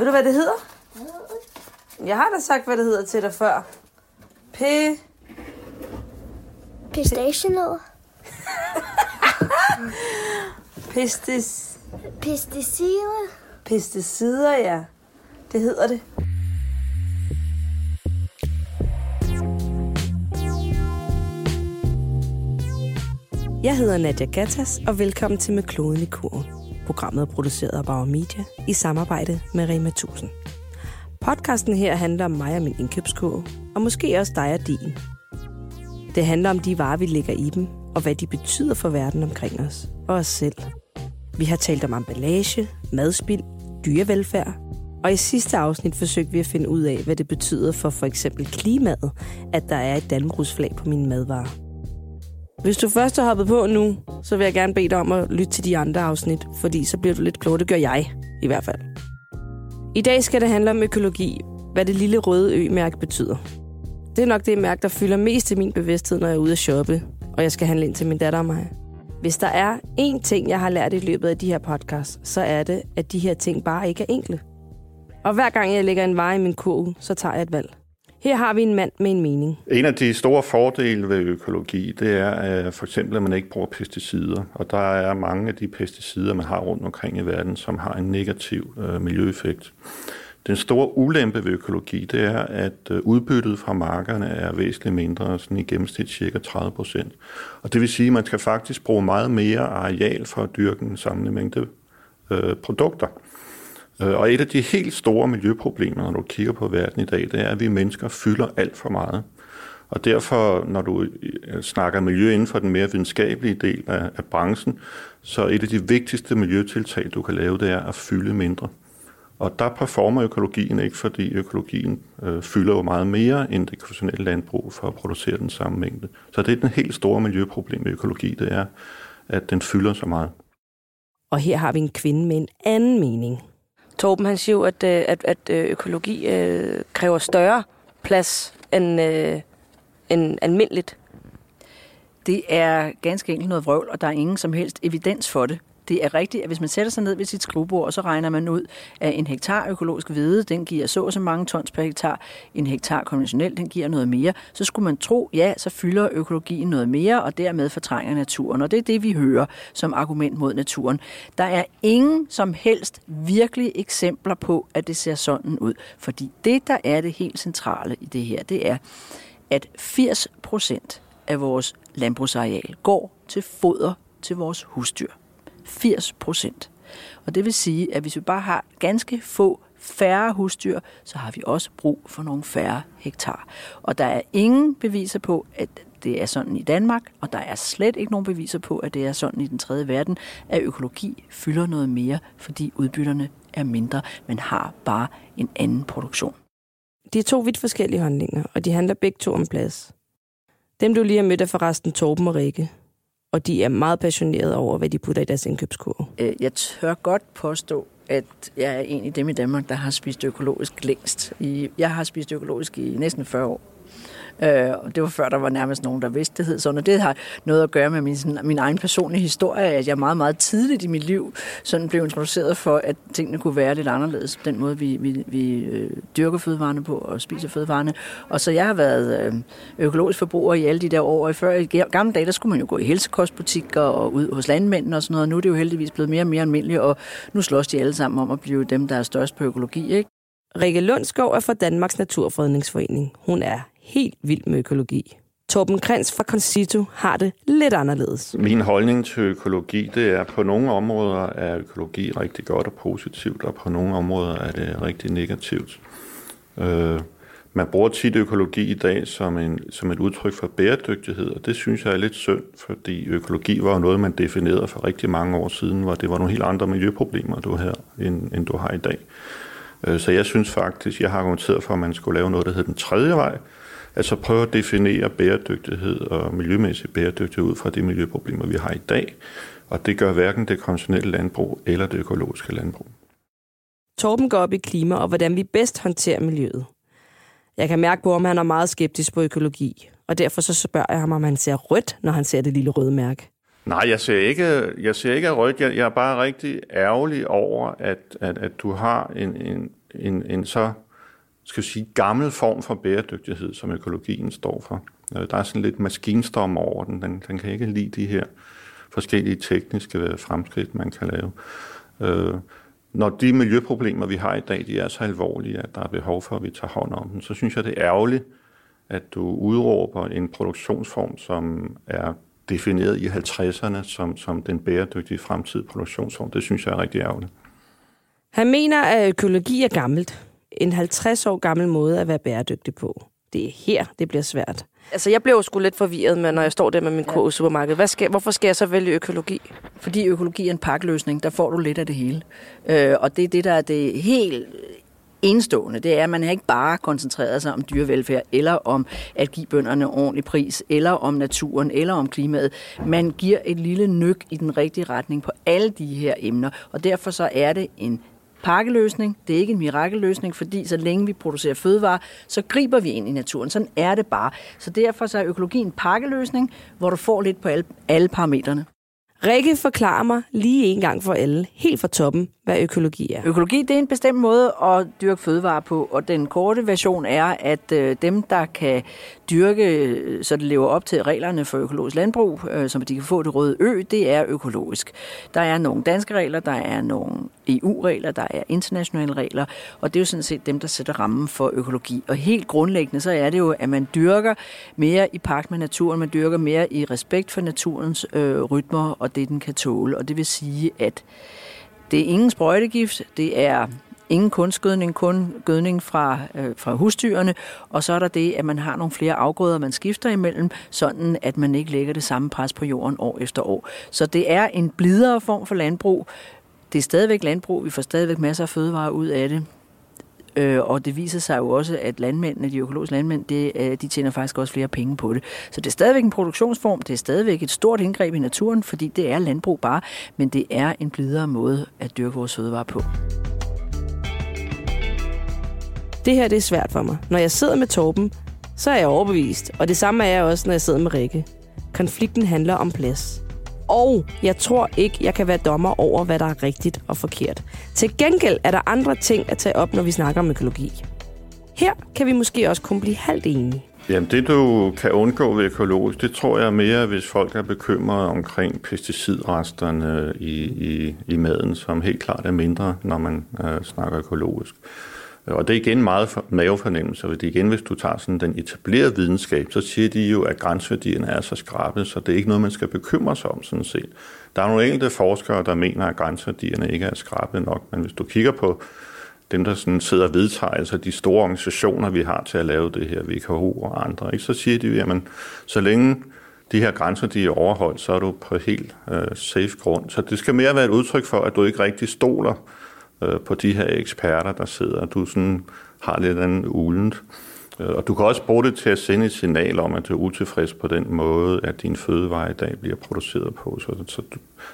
Ved du, hvad det hedder? Jeg har da sagt, hvad det hedder til dig før. P... Pistachienødder. Pestis... Pesticider. Pesticider, ja. Det hedder det. Jeg hedder Nadia Gattas, og velkommen til Med Kloden i Kurven. Programmet er produceret af Bauer Media i samarbejde med Rema 1000. Podcasten her handler om mig og min indkøbskurve, og måske også dig og din. Det handler om de varer, vi lægger i dem, og hvad de betyder for verden omkring os og os selv. Vi har talt om emballage, madspild, dyrevelfærd, og i sidste afsnit forsøgte vi at finde ud af, hvad det betyder for for eksempel klimaet, at der er et Danbrugsflag på mine madvarer. Hvis du først har hoppet på nu, så vil jeg gerne bede dig om at lytte til de andre afsnit, fordi så bliver du lidt klogere. Det gør jeg, i hvert fald. I dag skal det handle om økologi, hvad det lille røde ø-mærke betyder. Det er nok det mærke, der fylder mest i min bevidsthed, når jeg er ude at shoppe, og jeg skal handle ind til min datter og mig. Hvis der er én ting, jeg har lært i løbet af de her podcasts, så er det, at de her ting bare ikke er enkle. Og hver gang jeg lægger en vare i min kurv, så tager jeg et valg. Her har vi en mand med en mening. En af de store fordele ved økologi, det er øh, for eksempel, at man ikke bruger pesticider. Og der er mange af de pesticider, man har rundt omkring i verden, som har en negativ øh, miljøeffekt. Den store ulempe ved økologi, det er, at øh, udbyttet fra markerne er væsentligt mindre, sådan i gennemsnit cirka 30 procent. Og det vil sige, at man skal faktisk bruge meget mere areal for at dyrke en samlet mængde øh, produkter. Øh, og et af de helt store miljøproblemer, når du kigger på verden i dag, det er, at vi mennesker fylder alt for meget. Og derfor, når du øh, snakker miljø inden for den mere videnskabelige del af, af branchen, så et af de vigtigste miljøtiltag, du kan lave, det er at fylde mindre. Og der performer økologien ikke, fordi økologien øh, fylder jo meget mere end det konventionelle landbrug for at producere den samme mængde. Så det er den helt store miljøproblem med økologi, det er, at den fylder så meget. Og her har vi en kvinde med en anden mening. Torben han siger jo, at, øh, at, at øh, økologi øh, kræver større plads end, øh, end almindeligt. Det er ganske enkelt noget vrøvl, og der er ingen som helst evidens for det. Det er rigtigt, at hvis man sætter sig ned ved sit skrivebord, og så regner man ud, at en hektar økologisk hvede, den giver så og så mange tons per hektar. En hektar konventionel, den giver noget mere. Så skulle man tro, ja, så fylder økologien noget mere, og dermed fortrænger naturen. Og det er det, vi hører som argument mod naturen. Der er ingen som helst virkelige eksempler på, at det ser sådan ud. Fordi det, der er det helt centrale i det her, det er, at 80 procent af vores landbrugsareal går til foder til vores husdyr. 80 procent. Og det vil sige, at hvis vi bare har ganske få færre husdyr, så har vi også brug for nogle færre hektar. Og der er ingen beviser på, at det er sådan i Danmark, og der er slet ikke nogen beviser på, at det er sådan i den tredje verden, at økologi fylder noget mere, fordi udbytterne er mindre, men har bare en anden produktion. De er to vidt forskellige handlinger, og de handler begge to om plads. Dem, du lige har mødt, er forresten Torben og Rikke og de er meget passionerede over, hvad de putter i deres indkøbskurve. Øh, jeg tør godt påstå, at jeg er en af dem i Danmark, der har spist økologisk længst. Jeg har spist økologisk i næsten 40 år. Øh, det var før, der var nærmest nogen, der vidste, det hed sådan. Og det har noget at gøre med min, sådan, min egen personlige historie, at jeg meget, meget tidligt i mit liv sådan blev introduceret for, at tingene kunne være lidt anderledes. Den måde, vi, vi, vi øh, dyrker fødevarene på og spiser fødevarene. Og så jeg har været øh, økologisk forbruger i alle de der år. Og før i gamle dage, der skulle man jo gå i helsekostbutikker og ud hos landmændene og sådan noget. Nu er det jo heldigvis blevet mere og mere almindeligt, og nu slås de alle sammen om at blive dem, der er størst på økologi. Ikke? Rikke Lundskov er fra Danmarks Naturfredningsforening. Hun er helt vild med økologi. Torben Krens fra Concito har det lidt anderledes. Min holdning til økologi, det er, at på nogle områder er økologi rigtig godt og positivt, og på nogle områder er det rigtig negativt. Øh, man bruger tit økologi i dag som, en, som et udtryk for bæredygtighed, og det synes jeg er lidt synd, fordi økologi var jo noget, man definerede for rigtig mange år siden, hvor det var nogle helt andre miljøproblemer, du her, end, end du har i dag. Øh, så jeg synes faktisk, jeg har argumenteret for, at man skulle lave noget, der hedder den tredje vej, Altså prøve at definere bæredygtighed og miljømæssig bæredygtighed ud fra de miljøproblemer, vi har i dag. Og det gør hverken det konventionelle landbrug eller det økologiske landbrug. Torben går op i klima og hvordan vi bedst håndterer miljøet. Jeg kan mærke på, at han er meget skeptisk på økologi, og derfor så spørger jeg ham, om han ser rødt, når han ser det lille røde mærke. Nej, jeg ser ikke, jeg ser ikke rødt. Jeg, jeg er bare rigtig ærgerlig over, at, at, at du har en, en en, en så skal sige, gammel form for bæredygtighed, som økologien står for. Øh, der er sådan lidt maskinstorm over den. den. Den kan ikke lide de her forskellige tekniske øh, fremskridt, man kan lave. Øh, når de miljøproblemer, vi har i dag, de er så alvorlige, at der er behov for, at vi tager hånd om dem, så synes jeg, det er ærgerligt, at du udråber en produktionsform, som er defineret i 50'erne som, som den bæredygtige fremtidige produktionsform. Det synes jeg er rigtig ærgerligt. Han mener, at økologi er gammelt. En 50 år gammel måde at være bæredygtig på. Det er her, det bliver svært. Altså, jeg bliver jo sgu lidt forvirret, med, når jeg står der med min ja. supermarked. Hvad skal, hvorfor skal jeg så vælge økologi? Fordi økologi er en pakkeløsning. Der får du lidt af det hele. Øh, og det er det, der er det helt enestående, det er, at man ikke bare koncentreret sig om dyrevelfærd, eller om at give bønderne ordentlig pris, eller om naturen, eller om klimaet. Man giver et lille nyk i den rigtige retning på alle de her emner, og derfor så er det en pakkeløsning. Det er ikke en mirakelløsning, fordi så længe vi producerer fødevarer, så griber vi ind i naturen. Sådan er det bare. Så derfor så er økologi en pakkeløsning, hvor du får lidt på alle, alle parametrene. Rikke forklarer mig lige en gang for alle, helt fra toppen, hvad økologi er. Økologi det er en bestemt måde at dyrke fødevarer på, og den korte version er, at øh, dem, der kan dyrke, øh, så det lever op til reglerne for økologisk landbrug, øh, som de kan få det røde ø, det er økologisk. Der er nogle danske regler, der er nogle EU-regler, der er internationale regler, og det er jo sådan set dem, der sætter rammen for økologi. Og helt grundlæggende, så er det jo, at man dyrker mere i pagt med naturen, man dyrker mere i respekt for naturens øh, rytmer og det, den kan tåle. Og det vil sige, at det er ingen sprøjtegift, det er ingen kunstgødning, kun gødning fra, øh, fra husdyrene, og så er der det, at man har nogle flere afgrøder, man skifter imellem, sådan at man ikke lægger det samme pres på jorden år efter år. Så det er en blidere form for landbrug. Det er stadigvæk landbrug, vi får stadigvæk masser af fødevarer ud af det. Øh, og det viser sig jo også, at landmændene, de økologiske landmænd, det, øh, de tjener faktisk også flere penge på det. Så det er stadigvæk en produktionsform, det er stadigvæk et stort indgreb i naturen, fordi det er landbrug bare, men det er en blidere måde at dyrke vores fødevarer på. Det her det er svært for mig. Når jeg sidder med Torben, så er jeg overbevist, og det samme er jeg også, når jeg sidder med Rikke. Konflikten handler om plads. Og jeg tror ikke, jeg kan være dommer over, hvad der er rigtigt og forkert. Til gengæld er der andre ting at tage op, når vi snakker om økologi. Her kan vi måske også kun blive halvt enige. Jamen det du kan undgå ved økologisk, det tror jeg mere, hvis folk er bekymrede omkring pesticidresterne i, i, i maden, som helt klart er mindre, når man øh, snakker økologisk. Øh, og det er igen meget mavefornemmelse, fordi igen, hvis du tager sådan den etablerede videnskab, så siger de jo, at grænseværdierne er så skrabe, så det er ikke noget, man skal bekymre sig om sådan set. Der er nogle enkelte forskere, der mener, at grænseværdierne ikke er skrabe nok, men hvis du kigger på dem, der sådan sidder og vedtager, altså de store organisationer, vi har til at lave det her, VKO og andre, ikke, så siger de jo, at så længe de her grænser de er overholdt, så er du på helt øh, safe grund. Så det skal mere være et udtryk for, at du ikke rigtig stoler øh, på de her eksperter, der sidder. Du sådan har lidt andet ulent. Øh, og du kan også bruge det til at sende et signal om, at du er utilfreds på den måde, at din fødevare i dag bliver produceret på. Så, så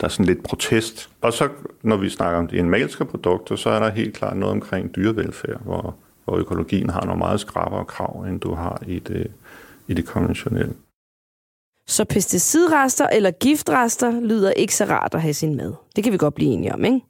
der er sådan lidt protest. Og så, når vi snakker om de animalske produkter, så er der helt klart noget omkring dyrevelfærd, hvor, hvor økologien har nogle meget skrappere krav, end du har i det, i det konventionelle. Så pesticidrester eller giftrester lyder ikke så rart at have sin mad. Det kan vi godt blive enige om, ikke?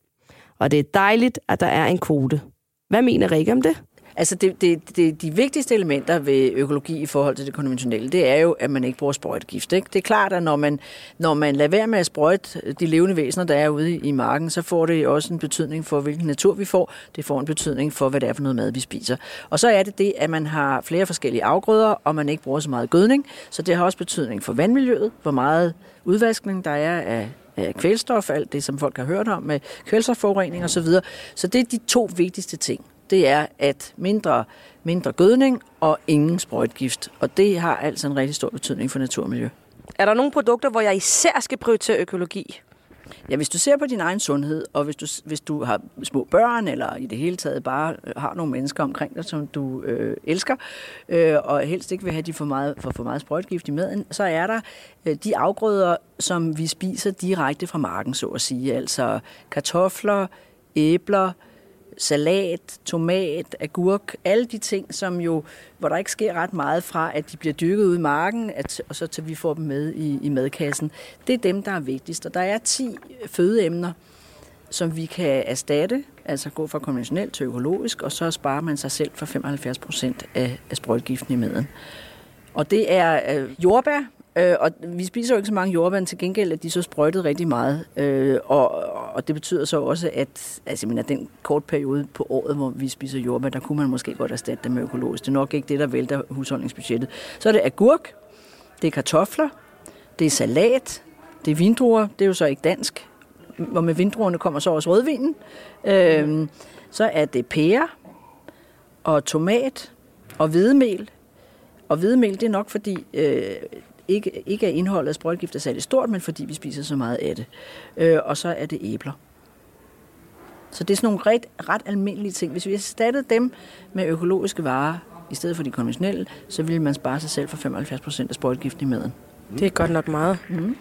Og det er dejligt, at der er en kvote. Hvad mener Rikke om det? Altså det, det, det, de vigtigste elementer ved økologi i forhold til det konventionelle, det er jo, at man ikke bruger sprøjtegift. Ikke? Det er klart, at når man, når man lader være med at sprøjte de levende væsener, der er ude i marken, så får det også en betydning for, hvilken natur vi får. Det får en betydning for, hvad det er for noget mad, vi spiser. Og så er det det, at man har flere forskellige afgrøder, og man ikke bruger så meget gødning. Så det har også betydning for vandmiljøet, hvor meget udvaskning der er af kvælstof, alt det, som folk har hørt om med kvælstofforurening osv. Så, så det er de to vigtigste ting. Det er, at mindre, mindre gødning og ingen sprøjtgift. Og det har altså en rigtig stor betydning for natur og miljø. Er der nogle produkter, hvor jeg især skal prioritere økologi? Ja, hvis du ser på din egen sundhed, og hvis du, hvis du har små børn, eller i det hele taget bare øh, har nogle mennesker omkring dig, som du øh, elsker, øh, og helst ikke vil have de for meget, for, for meget sprøjtgift i maden, så er der øh, de afgrøder, som vi spiser direkte fra marken, så at sige. Altså kartofler, æbler, salat, tomat, agurk, alle de ting, som jo, hvor der ikke sker ret meget fra, at de bliver dyrket ud i marken, at, og så til vi får dem med i, i madkassen. Det er dem, der er vigtigst. Og der er 10 fødeemner, som vi kan erstatte altså gå fra konventionelt til økologisk, og så sparer man sig selv for 75 procent af, af sprøjtgiften i maden. Og det er øh, jordbær, øh, og vi spiser jo ikke så mange jordbær, til gengæld at de så sprøjtet rigtig meget. Øh, og, og det betyder så også, at altså, mener, den kort periode på året, hvor vi spiser jordbær, der kunne man måske godt erstatte det med økologisk. Det er nok ikke det, der vælter husholdningsbudgettet. Så er det agurk, det er kartofler, det er salat, det er vindruer, det er jo så ikke dansk, hvor med vindruerne kommer så også rødvinen. Øhm, så er det pære og tomat og hvedemel. Og hvedemel, det er nok fordi, øh, ikke, ikke er indholdet af sprøjtgift er særlig stort, men fordi vi spiser så meget af det. Øh, og så er det æbler. Så det er sådan nogle ret, ret almindelige ting. Hvis vi erstattede dem med økologiske varer, i stedet for de konventionelle, så ville man spare sig selv for 75 procent af sprøjtgiften i maden. Det er godt nok meget. Mm.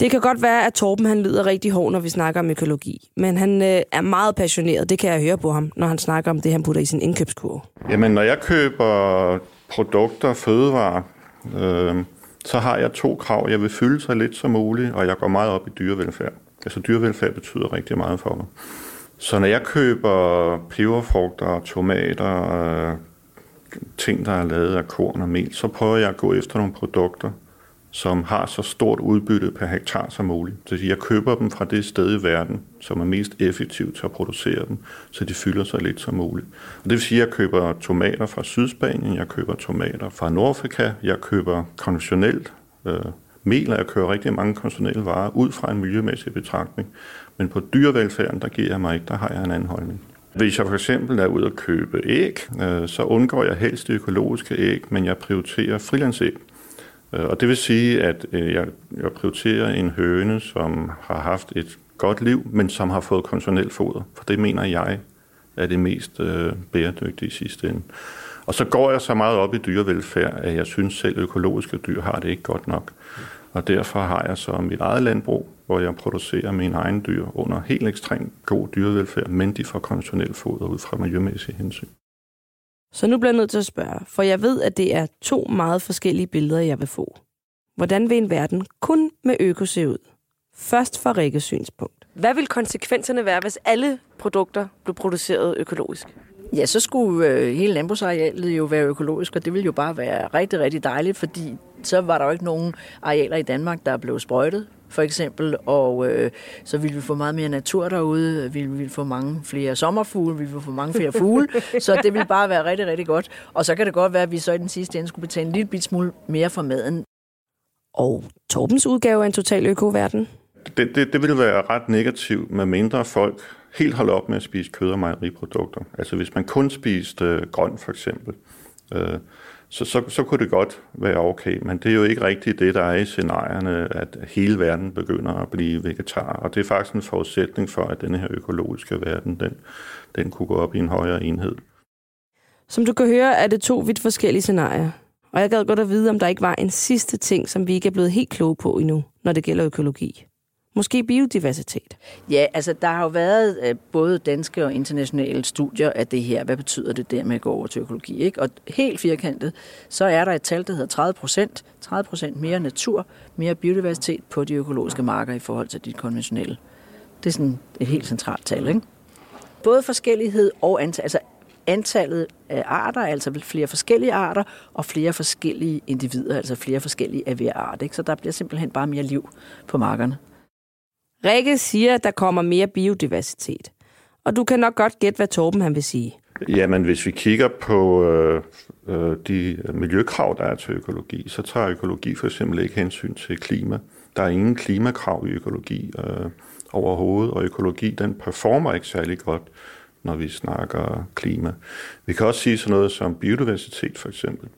Det kan godt være, at Torben han lyder rigtig hård, når vi snakker om økologi. Men han øh, er meget passioneret, det kan jeg høre på ham, når han snakker om det, han putter i sin indkøbskurve. Jamen, når jeg køber produkter, fødevarer, øh, så har jeg to krav. Jeg vil fylde så lidt som muligt, og jeg går meget op i dyrevelfærd. Altså dyrevelfærd betyder rigtig meget for mig. Så når jeg køber peberfrugter, tomater, øh, ting, der er lavet af korn og mel, så prøver jeg at gå efter nogle produkter, som har så stort udbytte per hektar som muligt. Så jeg køber dem fra det sted i verden, som er mest effektivt til at producere dem, så de fylder sig lidt som muligt. Og det vil sige, at jeg køber tomater fra Sydspanien, jeg køber tomater fra Nordafrika, jeg køber konventionelt øh, mel, og jeg køber rigtig mange konventionelle varer ud fra en miljømæssig betragtning. Men på dyrevelfærden, der giver jeg mig ikke, der har jeg en anden holdning. Hvis jeg for eksempel er ude at købe æg, øh, så undgår jeg helst de økologiske æg, men jeg prioriterer frilandsæg. Øh, og det vil sige, at øh, jeg, jeg prioriterer en høne, som har haft et godt liv, men som har fået konventionelt foder. For det mener jeg er det mest øh, bæredygtige i sidste ende. Og så går jeg så meget op i dyrevelfærd, at jeg synes selv økologiske dyr har det ikke godt nok. Og derfor har jeg så mit eget landbrug, hvor jeg producerer mine egne dyr under helt ekstremt god dyrevelfærd, men de får konventionelt foder ud fra miljømæssige hensyn. Så nu bliver jeg nødt til at spørge, for jeg ved, at det er to meget forskellige billeder, jeg vil få. Hvordan vil en verden kun med øko se ud? Først fra Rikkes synspunkt. Hvad vil konsekvenserne være, hvis alle produkter blev produceret økologisk? Ja, så skulle øh, hele landbrugsarealet jo være økologisk, og det ville jo bare være rigtig, rigtig dejligt, fordi så var der jo ikke nogen arealer i Danmark, der blev sprøjtet, for eksempel, og øh, så ville vi få meget mere natur derude, vi ville få mange flere sommerfugle, vi ville få mange flere fugle, så det ville bare være rigtig, rigtig godt. Og så kan det godt være, at vi så i den sidste ende skulle betale en lille bit smule mere for maden. Og Torbens udgave af en total økoverden? Det, det, det ville være ret negativt, med mindre folk helt holde op med at spise kød og mejeriprodukter. Altså hvis man kun spiste øh, grøn for eksempel, øh, så, så, så kunne det godt være okay. Men det er jo ikke rigtigt det, der er i scenarierne, at hele verden begynder at blive vegetar. Og det er faktisk en forudsætning for, at denne her økologiske verden, den, den kunne gå op i en højere enhed. Som du kan høre, er det to vidt forskellige scenarier. Og jeg gad godt at vide, om der ikke var en sidste ting, som vi ikke er blevet helt kloge på endnu, når det gælder økologi. Måske biodiversitet? Ja, altså der har jo været øh, både danske og internationale studier af det her. Hvad betyder det der med at gå over til økologi? Ikke? Og helt firkantet, så er der et tal, der hedder 30 procent. 30 procent mere natur, mere biodiversitet på de økologiske marker i forhold til de konventionelle. Det er sådan et helt centralt tal, ikke? Både forskellighed og antal, altså antallet af arter, altså flere forskellige arter, og flere forskellige individer, altså flere forskellige af hver art. Ikke? Så der bliver simpelthen bare mere liv på markerne. Rikke siger, at der kommer mere biodiversitet. Og du kan nok godt gætte, hvad Torben han vil sige. Jamen, hvis vi kigger på øh, øh, de miljøkrav, der er til økologi, så tager økologi for eksempel ikke hensyn til klima. Der er ingen klimakrav i økologi øh, overhovedet, og økologi den performer ikke særlig godt, når vi snakker klima. Vi kan også sige sådan noget som biodiversitet for eksempel.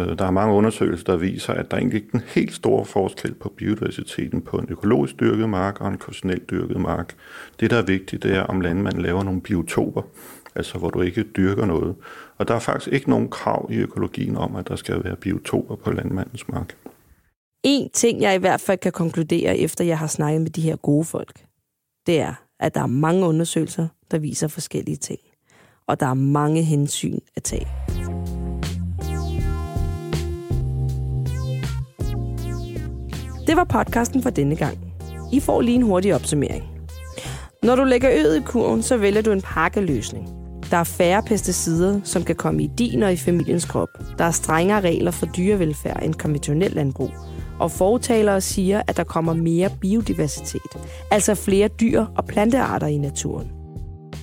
Øh, der er mange undersøgelser, der viser, at der er egentlig ikke en helt stor forskel på biodiversiteten på en økologisk dyrket mark og en konventionelt dyrket mark. Det, der er vigtigt, det er, om landmanden laver nogle biotoper, altså hvor du ikke dyrker noget. Og der er faktisk ikke nogen krav i økologien om, at der skal være biotoper på landmandens mark. En ting, jeg i hvert fald kan konkludere, efter jeg har snakket med de her gode folk, det er, at der er mange undersøgelser, der viser forskellige ting. Og der er mange hensyn at tage. Det var podcasten for denne gang. I får lige en hurtig opsummering. Når du lægger øget i kurven, så vælger du en pakkeløsning. Der er færre pesticider, som kan komme i din og i familiens krop. Der er strengere regler for dyrevelfærd end konventionel landbrug. Og fortalere siger, at der kommer mere biodiversitet, altså flere dyr og plantearter i naturen.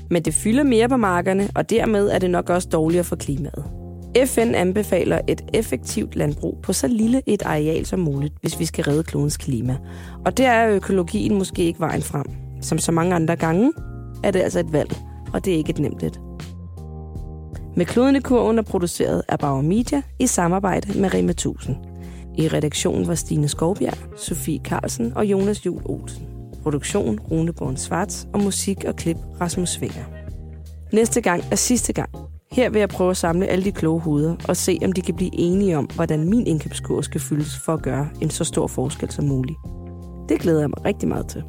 Men det fylder mere på markerne, og dermed er det nok også dårligere for klimaet. FN anbefaler et effektivt landbrug på så lille et areal som muligt, hvis vi skal redde klodens klima. Og der er økologien måske ikke vejen frem. Som så mange andre gange er det altså et valg, og det er ikke et nemt et. Med kloden i kurven er produceret af Bauer Media i samarbejde med Rema 1000. I redaktionen var Stine Skovbjerg, Sofie Carlsen og Jonas Jul Olsen. Produktion Rune Born Svarts og musik og klip Rasmus Svinger. Næste gang er sidste gang. Her vil jeg prøve at samle alle de kloge hoveder og se, om de kan blive enige om, hvordan min indkøbskur skal fyldes for at gøre en så stor forskel som muligt. Det glæder jeg mig rigtig meget til.